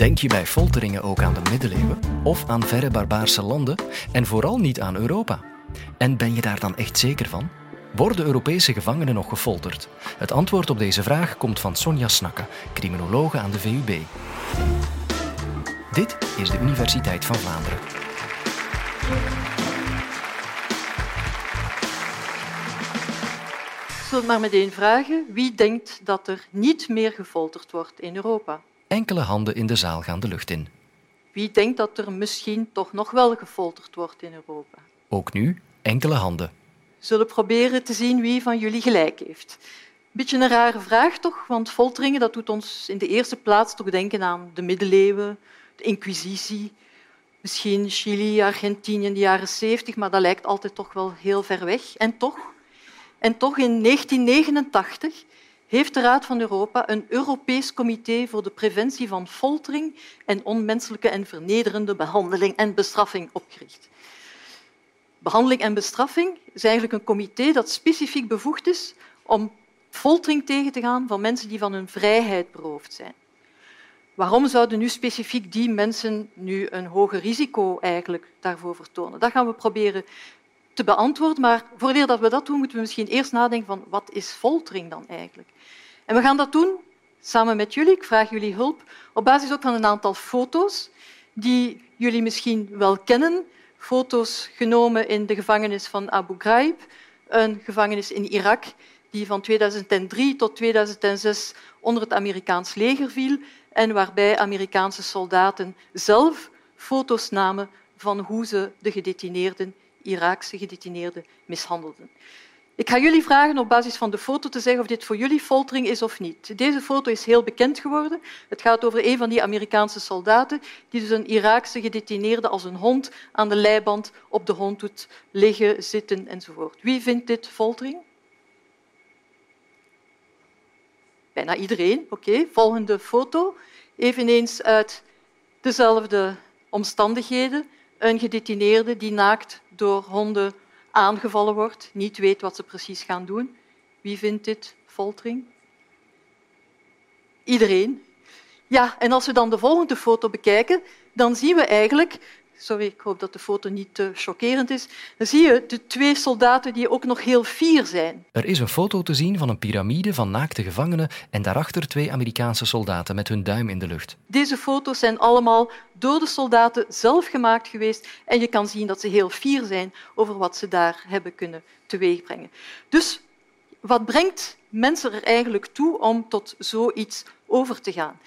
Denk je bij folteringen ook aan de middeleeuwen of aan verre barbaarse landen en vooral niet aan Europa? En ben je daar dan echt zeker van? Worden Europese gevangenen nog gefolterd? Het antwoord op deze vraag komt van Sonja Snakke, criminologe aan de VUB. Dit is de Universiteit van Vlaanderen. Zullen we maar meteen vragen wie denkt dat er niet meer gefolterd wordt in Europa? Enkele handen in de zaal gaan de lucht in. Wie denkt dat er misschien toch nog wel gefolterd wordt in Europa? Ook nu enkele handen. We zullen proberen te zien wie van jullie gelijk heeft. Een beetje een rare vraag toch, want folteringen dat doet ons in de eerste plaats toch denken aan de middeleeuwen, de inquisitie, misschien Chili, Argentinië in de jaren 70, maar dat lijkt altijd toch wel heel ver weg. En toch, en toch in 1989 heeft de Raad van Europa een Europees Comité voor de preventie van foltering en onmenselijke en vernederende behandeling en bestraffing opgericht. Behandeling en bestraffing is eigenlijk een comité dat specifiek bevoegd is om foltering tegen te gaan van mensen die van hun vrijheid beroofd zijn. Waarom zouden nu specifiek die mensen nu een hoger risico eigenlijk daarvoor vertonen? Dat gaan we proberen te beantwoorden, maar voordat dat we dat doen, moeten we misschien eerst nadenken van wat is foltering dan eigenlijk? En we gaan dat doen samen met jullie. Ik vraag jullie hulp op basis ook van een aantal foto's die jullie misschien wel kennen. Foto's genomen in de gevangenis van Abu Ghraib, een gevangenis in Irak die van 2003 tot 2006 onder het Amerikaans leger viel en waarbij Amerikaanse soldaten zelf foto's namen van hoe ze de gedetineerden, Iraakse gedetineerden, mishandelden. Ik ga jullie vragen op basis van de foto te zeggen of dit voor jullie foltering is of niet. Deze foto is heel bekend geworden. Het gaat over een van die Amerikaanse soldaten die dus een Iraakse gedetineerde als een hond aan de leiband op de hond doet liggen, zitten enzovoort. Wie vindt dit foltering? Bijna iedereen. Oké, volgende foto. Eveneens uit dezelfde omstandigheden. Een gedetineerde die naakt door honden aangevallen wordt, niet weet wat ze precies gaan doen. Wie vindt dit foltering? Iedereen. Ja, en als we dan de volgende foto bekijken, dan zien we eigenlijk Sorry, ik hoop dat de foto niet te chockerend is. Dan zie je de twee soldaten die ook nog heel fier zijn. Er is een foto te zien van een piramide van naakte gevangenen en daarachter twee Amerikaanse soldaten met hun duim in de lucht. Deze foto's zijn allemaal door de soldaten zelf gemaakt geweest en je kan zien dat ze heel fier zijn over wat ze daar hebben kunnen teweegbrengen. Dus wat brengt mensen er eigenlijk toe om tot zoiets over te gaan?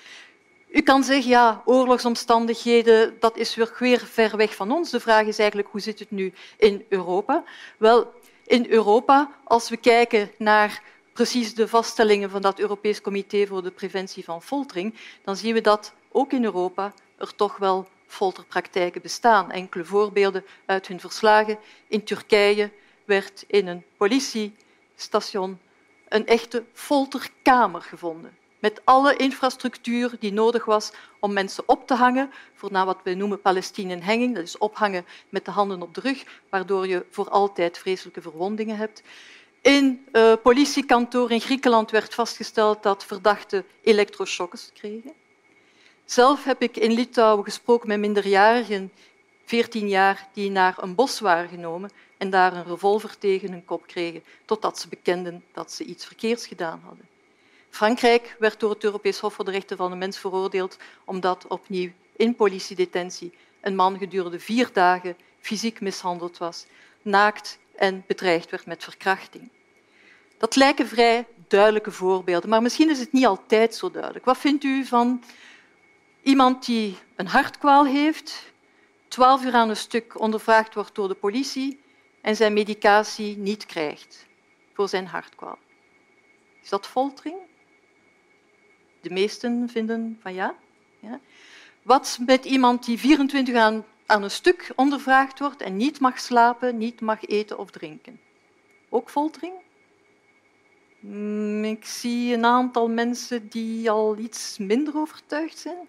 U kan zeggen, ja, oorlogsomstandigheden, dat is weer ver weg van ons. De vraag is eigenlijk, hoe zit het nu in Europa? Wel, in Europa, als we kijken naar precies de vaststellingen van dat Europees Comité voor de Preventie van Foltering, dan zien we dat ook in Europa er toch wel folterpraktijken bestaan. Enkele voorbeelden uit hun verslagen. In Turkije werd in een politiestation een echte folterkamer gevonden met alle infrastructuur die nodig was om mensen op te hangen, voor na wat we noemen Palestinenhanging, dat is ophangen met de handen op de rug, waardoor je voor altijd vreselijke verwondingen hebt. In uh, politiekantoor in Griekenland werd vastgesteld dat verdachten elektroshocks kregen. Zelf heb ik in Litouwen gesproken met minderjarigen, 14 jaar, die naar een bos waren genomen en daar een revolver tegen hun kop kregen, totdat ze bekenden dat ze iets verkeerds gedaan hadden. Frankrijk werd door het Europees Hof voor de Rechten van de Mens veroordeeld omdat opnieuw in politiedetentie een man gedurende vier dagen fysiek mishandeld was, naakt en bedreigd werd met verkrachting. Dat lijken vrij duidelijke voorbeelden, maar misschien is het niet altijd zo duidelijk. Wat vindt u van iemand die een hartkwaal heeft, twaalf uur aan een stuk ondervraagd wordt door de politie en zijn medicatie niet krijgt voor zijn hartkwaal? Is dat foltering? De meesten vinden van ja. ja. Wat met iemand die 24 aan, aan een stuk ondervraagd wordt en niet mag slapen, niet mag eten of drinken? Ook foltering? Mm, ik zie een aantal mensen die al iets minder overtuigd zijn.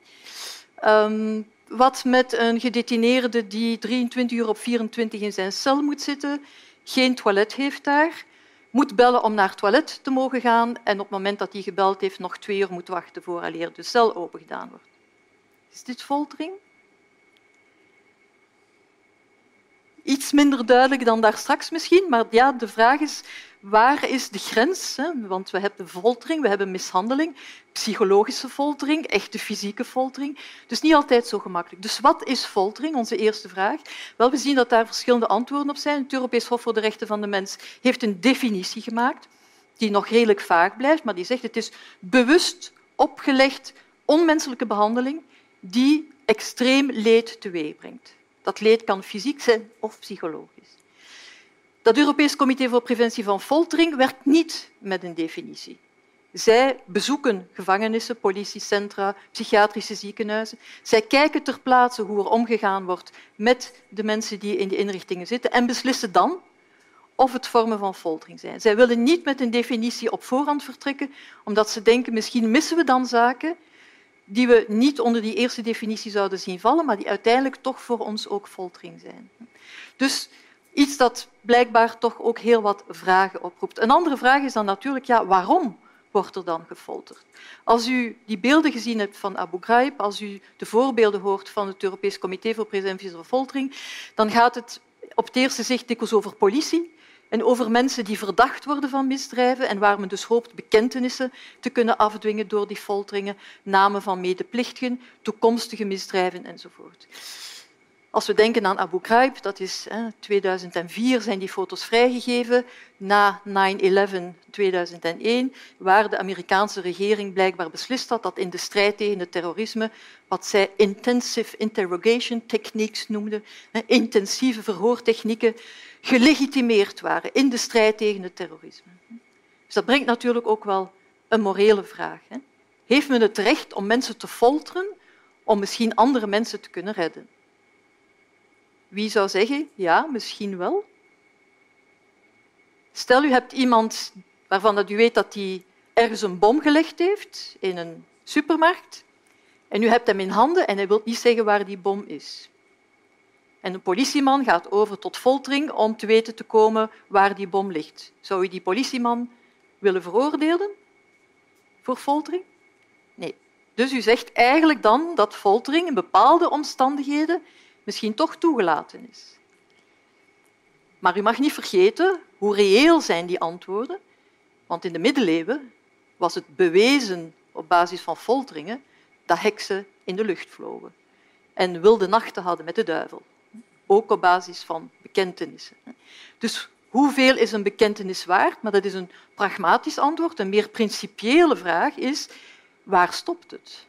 Ehm, wat met een gedetineerde die 23 uur op 24 in zijn cel moet zitten, geen toilet heeft daar, moet bellen om naar het toilet te mogen gaan en op het moment dat hij gebeld heeft nog twee uur moet wachten vooraleer de cel opengedaan wordt. Is dit foltering? Iets minder duidelijk dan daar straks misschien, maar ja, de vraag is waar is de grens? Want we hebben foltering, we hebben mishandeling, psychologische foltering, echte fysieke foltering. Dus niet altijd zo gemakkelijk. Dus wat is foltering? Onze eerste vraag. Wel, we zien dat daar verschillende antwoorden op zijn. Het Europees Hof voor de Rechten van de Mens heeft een definitie gemaakt die nog redelijk vaag blijft, maar die zegt het is bewust opgelegd onmenselijke behandeling die extreem leed teweegbrengt. Dat leed kan fysiek zijn of psychologisch. Dat Europees Comité voor Preventie van Foltering werkt niet met een definitie. Zij bezoeken gevangenissen, politiecentra, psychiatrische ziekenhuizen. Zij kijken ter plaatse hoe er omgegaan wordt met de mensen die in de inrichtingen zitten en beslissen dan of het vormen van foltering zijn. Zij willen niet met een definitie op voorhand vertrekken, omdat ze denken misschien missen we dan zaken die we niet onder die eerste definitie zouden zien vallen, maar die uiteindelijk toch voor ons ook foltering zijn. Dus iets dat blijkbaar toch ook heel wat vragen oproept. Een andere vraag is dan natuurlijk, ja, waarom wordt er dan gefolterd? Als u die beelden gezien hebt van Abu Ghraib, als u de voorbeelden hoort van het Europees Comité voor Preventie van Foltering, dan gaat het op het eerste zicht dikwijls over politie, en over mensen die verdacht worden van misdrijven en waar men dus hoopt bekentenissen te kunnen afdwingen door die folteringen, namen van medeplichtigen, toekomstige misdrijven enzovoort. Als we denken aan Abu Ghraib, dat is in 2004 zijn die foto's vrijgegeven, na 9-11 2001, waar de Amerikaanse regering blijkbaar beslist had dat in de strijd tegen het terrorisme, wat zij intensive interrogation techniques noemden, intensieve verhoortechnieken, gelegitimeerd waren in de strijd tegen het terrorisme. Dus dat brengt natuurlijk ook wel een morele vraag. Heeft men het recht om mensen te folteren om misschien andere mensen te kunnen redden? Wie zou zeggen, ja, misschien wel. Stel, u hebt iemand waarvan dat u weet dat hij ergens een bom gelegd heeft in een supermarkt en u hebt hem in handen en hij wil niet zeggen waar die bom is. En een politieman gaat over tot foltering om te weten te komen waar die bom ligt. Zou u die politieman willen veroordelen voor foltering? Nee. Dus u zegt eigenlijk dan dat foltering in bepaalde omstandigheden misschien toch toegelaten is. Maar u mag niet vergeten hoe reëel zijn die antwoorden, want in de middeleeuwen was het bewezen op basis van folteringen dat heksen in de lucht vlogen en wilde nachten hadden met de duivel, ook op basis van bekentenissen. Dus hoeveel is een bekentenis waard? Maar dat is een pragmatisch antwoord. Een meer principiële vraag is, waar stopt het?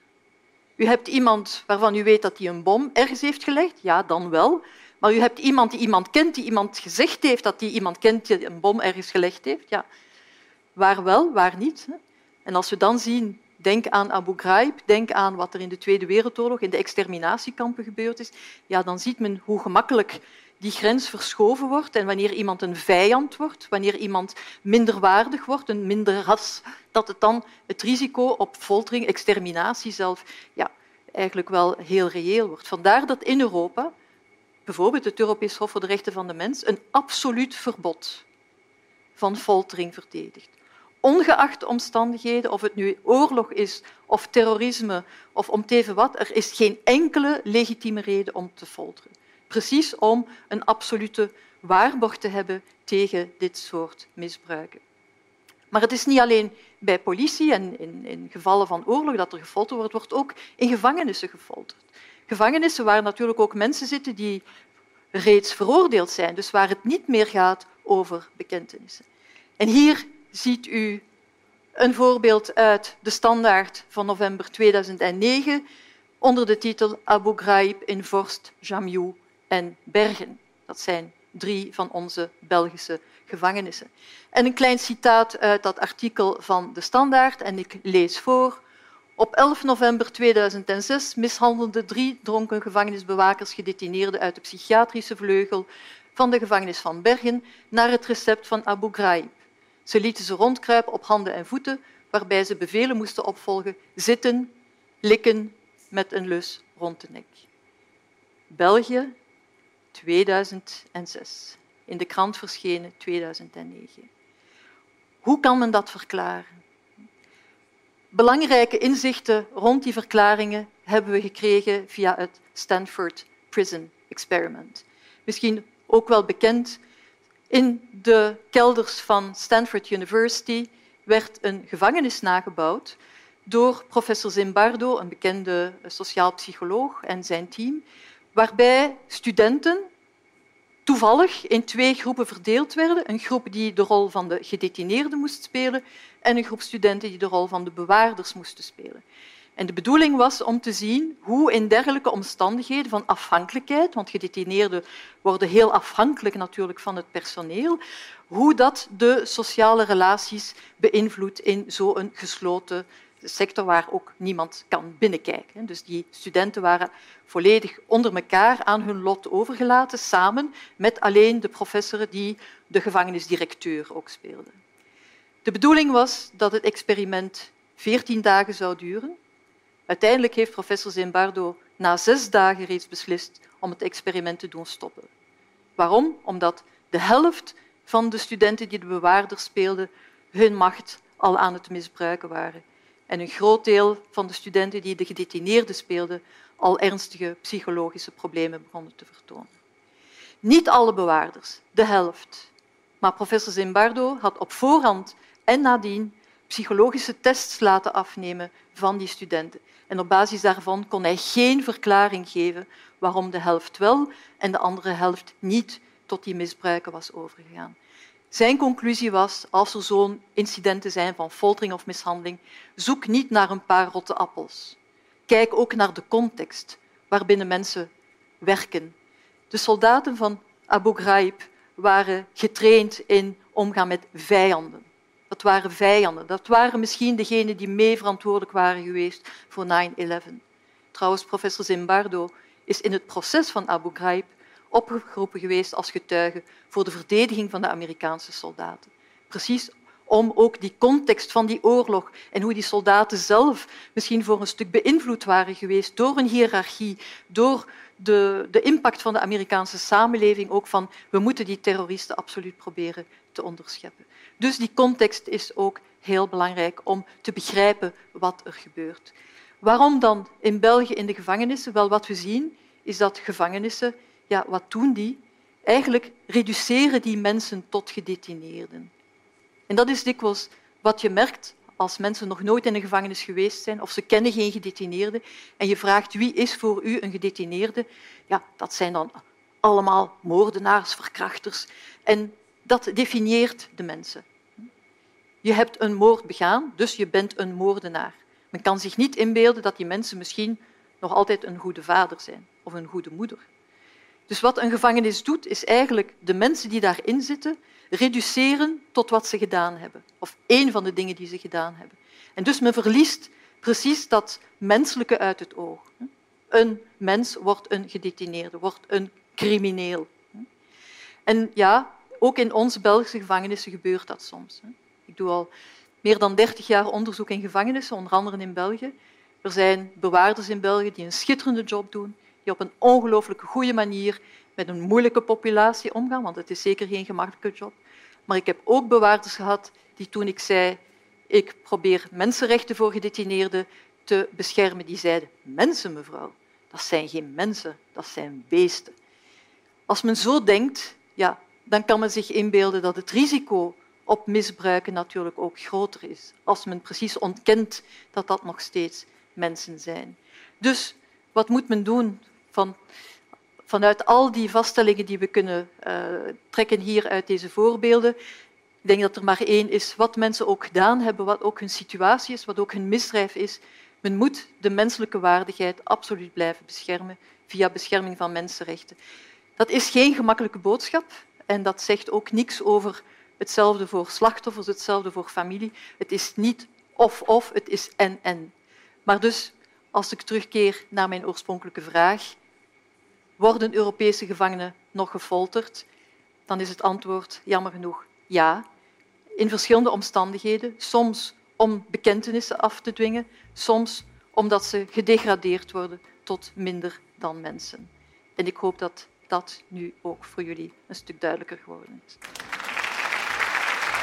U hebt iemand waarvan u weet dat hij een bom ergens heeft gelegd, ja, dan wel. Maar u hebt iemand die iemand kent, die iemand gezegd heeft dat die iemand kent die een bom ergens gelegd heeft. Ja. Waar wel, waar niet. En als we dan zien, denk aan Abu Ghraib, denk aan wat er in de Tweede Wereldoorlog in de exterminatiekampen gebeurd is, ja, dan ziet men hoe gemakkelijk die grens verschoven wordt en wanneer iemand een vijand wordt, wanneer iemand minderwaardig wordt, een minder ras, dat het dan het risico op foltering, exterminatie zelf, ja, eigenlijk wel heel reëel wordt. Vandaar dat in Europa bijvoorbeeld het Europees Hof voor de Rechten van de Mens een absoluut verbod van foltering verdedigt. Ongeacht de omstandigheden, of het nu oorlog is of terrorisme of om teven wat, er is geen enkele legitieme reden om te folteren precies om een absolute waarborg te hebben tegen dit soort misbruiken. Maar het is niet alleen bij politie en in, in gevallen van oorlog dat er gefolterd wordt, wordt ook in gevangenissen gefolterd. Gevangenissen waar natuurlijk ook mensen zitten die reeds veroordeeld zijn, dus waar het niet meer gaat over bekentenissen. En hier ziet u een voorbeeld uit de standaard van november 2009 onder de titel Abu Ghraib in Vorst Jamyou en Bergen. Dat zijn drie van onze Belgische gevangenissen. En een klein citaat uit dat artikel van de Standaard, en ik lees voor. Op 11 november 2006 mishandelden drie dronken gevangenisbewakers gedetineerden uit de psychiatrische vleugel van de gevangenis van Bergen naar het recept van Abu Ghraib. Ze lieten ze rondkruipen op handen en voeten, waarbij ze bevelen moesten opvolgen zitten, likken met een lus rond de nek. België 2006. In de krant verschenen 2009. Hoe kan men dat verklaren? Belangrijke inzichten rond die verklaringen hebben we gekregen via het Stanford Prison Experiment. Misschien ook wel bekend, in de kelders van Stanford University werd een gevangenis nagebouwd door professor Zimbardo, een bekende sociaal psycholoog, en zijn team, waarbij studenten toevallig in twee groepen verdeeld werden. Een groep die de rol van de gedetineerden moest spelen en een groep studenten die de rol van de bewaarders moesten spelen. En de bedoeling was om te zien hoe in dergelijke omstandigheden van afhankelijkheid, want gedetineerden worden heel afhankelijk natuurlijk van het personeel, hoe dat de sociale relaties beïnvloedt in zo'n gesloten sector waar ook niemand kan binnenkijken. Dus die studenten waren volledig onder elkaar aan hun lot overgelaten, samen met alleen de professoren die de gevangenisdirecteur ook speelden. De bedoeling was dat het experiment veertien dagen zou duren. Uiteindelijk heeft professor Zimbardo na zes dagen reeds beslist om het experiment te doen stoppen. Waarom? Omdat de helft van de studenten die de bewaarder speelden hun macht al aan het misbruiken waren en een groot deel van de studenten die de gedetineerden speelden al ernstige psychologische problemen begonnen te vertonen. Niet alle bewaarders, de helft. Maar professor Zimbardo had op voorhand en nadien psychologische tests laten afnemen van die studenten. En op basis daarvan kon hij geen verklaring geven waarom de helft wel en de andere helft niet tot die misbruiken was overgegaan. Zijn conclusie was, als er zo'n incidenten zijn van foltering of mishandeling, zoek niet naar een paar rotte appels. Kijk ook naar de context waarbinnen mensen werken. De soldaten van Abu Ghraib waren getraind in omgaan met vijanden. Dat waren vijanden. Dat waren misschien degenen die mee verantwoordelijk waren geweest voor 9-11. Trouwens, professor Zimbardo is in het proces van Abu Ghraib opgeroepen geweest als getuige voor de verdediging van de Amerikaanse soldaten. Precies om ook die context van die oorlog en hoe die soldaten zelf misschien voor een stuk beïnvloed waren geweest door een hiërarchie, door de, de impact van de Amerikaanse samenleving, ook van we moeten die terroristen absoluut proberen te onderscheppen. Dus die context is ook heel belangrijk om te begrijpen wat er gebeurt. Waarom dan in België in de gevangenissen? Wel, wat we zien is dat gevangenissen ja, wat doen die? Eigenlijk reduceren die mensen tot gedetineerden. En dat is dikwijls wat je merkt als mensen nog nooit in een gevangenis geweest zijn of ze kennen geen gedetineerde en je vraagt wie is voor u een gedetineerde, ja, dat zijn dan allemaal moordenaars, verkrachters. En dat definieert de mensen. Je hebt een moord begaan, dus je bent een moordenaar. Men kan zich niet inbeelden dat die mensen misschien nog altijd een goede vader zijn of een goede moeder. Dus wat een gevangenis doet, is eigenlijk de mensen die daarin zitten reduceren tot wat ze gedaan hebben. Of één van de dingen die ze gedaan hebben. En dus men verliest precies dat menselijke uit het oog. Een mens wordt een gedetineerde, wordt een crimineel. En ja, ook in onze Belgische gevangenissen gebeurt dat soms. Ik doe al meer dan dertig jaar onderzoek in gevangenissen, onder andere in België. Er zijn bewaarders in België die een schitterende job doen, die op een ongelooflijk goede manier met een moeilijke populatie omgaan, want het is zeker geen gemakkelijke job. Maar ik heb ook bewaarders gehad die toen ik zei ik probeer mensenrechten voor gedetineerden te beschermen, die zeiden mensen, mevrouw, dat zijn geen mensen, dat zijn beesten. Als men zo denkt, ja, dan kan men zich inbeelden dat het risico op misbruiken natuurlijk ook groter is, als men precies ontkent dat dat nog steeds mensen zijn. Dus wat moet men doen van, vanuit al die vaststellingen die we kunnen uh, trekken hier uit deze voorbeelden, ik denk dat er maar één is wat mensen ook gedaan hebben, wat ook hun situatie is, wat ook hun misdrijf is. Men moet de menselijke waardigheid absoluut blijven beschermen via bescherming van mensenrechten. Dat is geen gemakkelijke boodschap en dat zegt ook niks over hetzelfde voor slachtoffers, hetzelfde voor familie. Het is niet of-of, het is en-en. Maar dus, als ik terugkeer naar mijn oorspronkelijke vraag, worden Europese gevangenen nog gefolterd? Dan is het antwoord jammer genoeg ja. In verschillende omstandigheden, soms om bekentenissen af te dwingen, soms omdat ze gedegradeerd worden tot minder dan mensen. En ik hoop dat dat nu ook voor jullie een stuk duidelijker geworden is.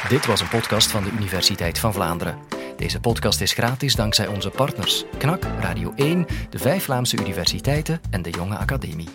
Dit was een podcast van de Universiteit van Vlaanderen. Deze podcast is gratis dankzij onze partners KNAK, Radio 1, de vijf Vlaamse universiteiten en de Jonge Academie.